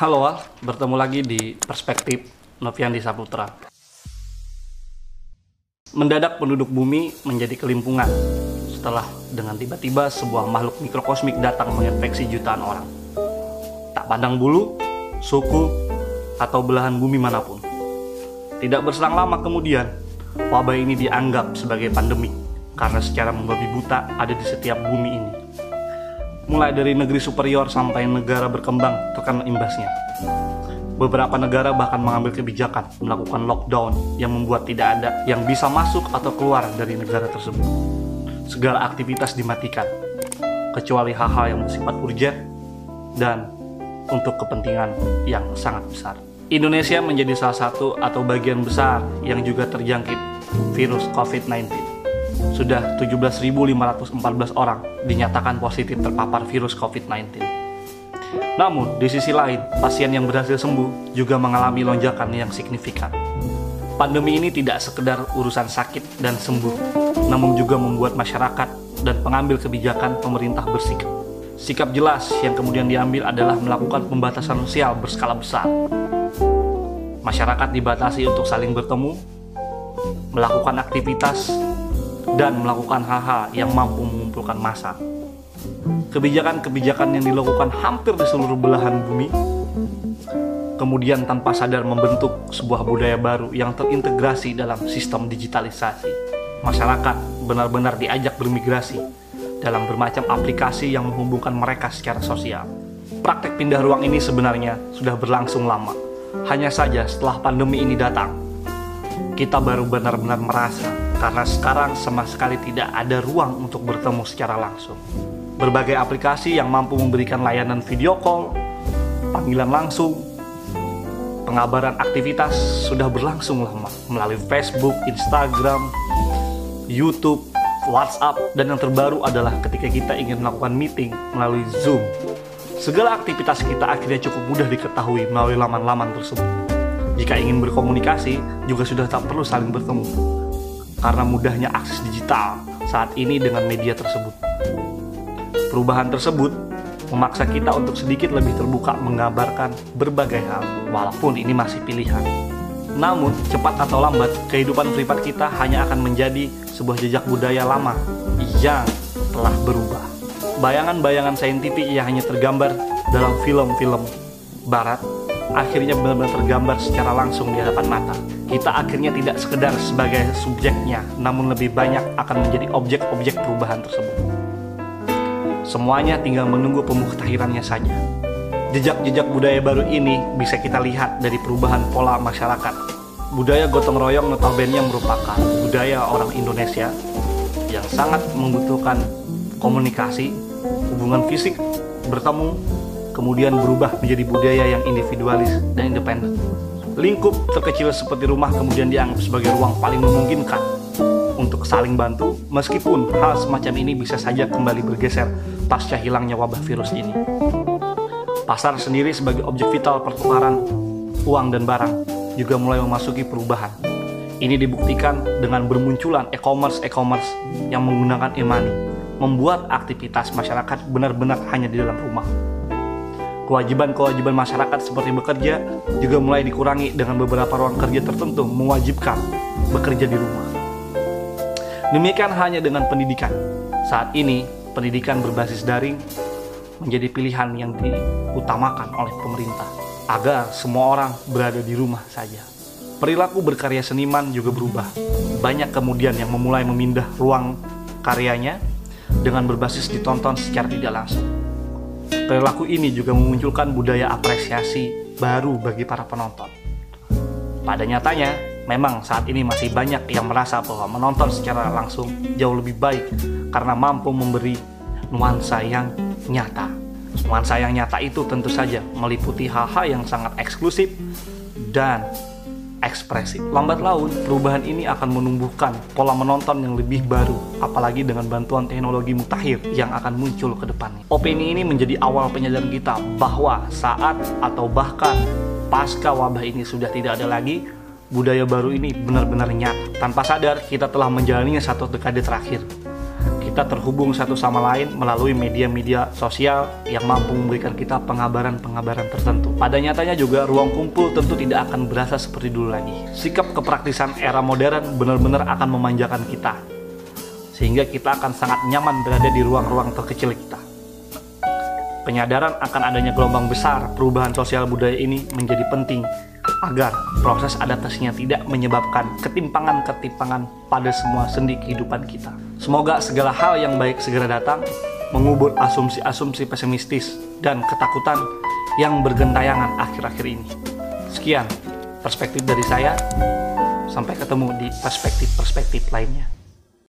Halo Al, bertemu lagi di Perspektif Noviandi Saputra. Mendadak penduduk bumi menjadi kelimpungan setelah dengan tiba-tiba sebuah makhluk mikrokosmik datang menginfeksi jutaan orang. Tak pandang bulu, suku, atau belahan bumi mana pun. Tidak berselang lama kemudian, wabah ini dianggap sebagai pandemik karena secara membabi buta ada di setiap bumi ini mulai dari negeri superior sampai negara berkembang terkena imbasnya. Beberapa negara bahkan mengambil kebijakan melakukan lockdown yang membuat tidak ada yang bisa masuk atau keluar dari negara tersebut. Segala aktivitas dimatikan, kecuali hal-hal yang bersifat urgent dan untuk kepentingan yang sangat besar. Indonesia menjadi salah satu atau bagian besar yang juga terjangkit virus COVID-19 sudah 17.514 orang dinyatakan positif terpapar virus COVID-19. Namun, di sisi lain, pasien yang berhasil sembuh juga mengalami lonjakan yang signifikan. Pandemi ini tidak sekedar urusan sakit dan sembuh, namun juga membuat masyarakat dan pengambil kebijakan pemerintah bersikap. Sikap jelas yang kemudian diambil adalah melakukan pembatasan sosial berskala besar. Masyarakat dibatasi untuk saling bertemu, melakukan aktivitas dan melakukan hal-hal yang mampu mengumpulkan massa. Kebijakan-kebijakan yang dilakukan hampir di seluruh belahan bumi kemudian tanpa sadar membentuk sebuah budaya baru yang terintegrasi dalam sistem digitalisasi. Masyarakat benar-benar diajak bermigrasi dalam bermacam aplikasi yang menghubungkan mereka secara sosial. Praktek pindah ruang ini sebenarnya sudah berlangsung lama. Hanya saja setelah pandemi ini datang, kita baru benar-benar merasa karena sekarang sama sekali tidak ada ruang untuk bertemu secara langsung. Berbagai aplikasi yang mampu memberikan layanan video call, panggilan langsung, pengabaran aktivitas sudah berlangsung lama melalui Facebook, Instagram, YouTube, WhatsApp, dan yang terbaru adalah ketika kita ingin melakukan meeting melalui Zoom. Segala aktivitas kita akhirnya cukup mudah diketahui melalui laman-laman tersebut. Jika ingin berkomunikasi, juga sudah tak perlu saling bertemu karena mudahnya akses digital saat ini dengan media tersebut. Perubahan tersebut memaksa kita untuk sedikit lebih terbuka mengabarkan berbagai hal, walaupun ini masih pilihan. Namun, cepat atau lambat, kehidupan privat kita hanya akan menjadi sebuah jejak budaya lama yang telah berubah. Bayangan-bayangan saintifik yang hanya tergambar dalam film-film barat akhirnya benar-benar tergambar secara langsung di hadapan mata. Kita akhirnya tidak sekedar sebagai subjeknya, namun lebih banyak akan menjadi objek-objek perubahan tersebut. Semuanya tinggal menunggu pemuktahirannya saja. Jejak-jejak budaya baru ini bisa kita lihat dari perubahan pola masyarakat. Budaya gotong royong notabene merupakan budaya orang Indonesia yang sangat membutuhkan komunikasi, hubungan fisik, bertemu, kemudian berubah menjadi budaya yang individualis dan independen. Lingkup terkecil seperti rumah kemudian dianggap sebagai ruang paling memungkinkan untuk saling bantu, meskipun hal semacam ini bisa saja kembali bergeser pasca hilangnya wabah virus ini. Pasar sendiri sebagai objek vital pertukaran uang dan barang juga mulai memasuki perubahan. Ini dibuktikan dengan bermunculan e-commerce e-commerce yang menggunakan e-money, membuat aktivitas masyarakat benar-benar hanya di dalam rumah Kewajiban-kewajiban masyarakat seperti bekerja juga mulai dikurangi dengan beberapa ruang kerja tertentu mewajibkan bekerja di rumah. Demikian hanya dengan pendidikan. Saat ini, pendidikan berbasis daring menjadi pilihan yang diutamakan oleh pemerintah agar semua orang berada di rumah saja. Perilaku berkarya seniman juga berubah. Banyak kemudian yang memulai memindah ruang karyanya dengan berbasis ditonton secara tidak langsung. Perilaku ini juga memunculkan budaya apresiasi baru bagi para penonton. Pada nyatanya, memang saat ini masih banyak yang merasa bahwa menonton secara langsung jauh lebih baik karena mampu memberi nuansa yang nyata. Nuansa yang nyata itu tentu saja meliputi hal-hal yang sangat eksklusif dan ekspresif. Lambat laun, perubahan ini akan menumbuhkan pola menonton yang lebih baru, apalagi dengan bantuan teknologi mutakhir yang akan muncul ke depannya. Opini ini menjadi awal penyadaran kita bahwa saat atau bahkan pasca wabah ini sudah tidak ada lagi, budaya baru ini benar-benar nyata. Tanpa sadar, kita telah menjalaninya satu dekade terakhir. Kita terhubung satu sama lain melalui media-media sosial yang mampu memberikan kita pengabaran-pengabaran tertentu. Pada nyatanya juga ruang kumpul tentu tidak akan berasa seperti dulu lagi. Sikap kepraktisan era modern benar-benar akan memanjakan kita. Sehingga kita akan sangat nyaman berada di ruang-ruang terkecil kita. Penyadaran akan adanya gelombang besar perubahan sosial budaya ini menjadi penting agar proses adaptasinya tidak menyebabkan ketimpangan-ketimpangan pada semua sendi kehidupan kita. Semoga segala hal yang baik segera datang, mengubur asumsi-asumsi pesimistis dan ketakutan yang bergentayangan akhir-akhir ini. Sekian perspektif dari saya. Sampai ketemu di perspektif-perspektif lainnya.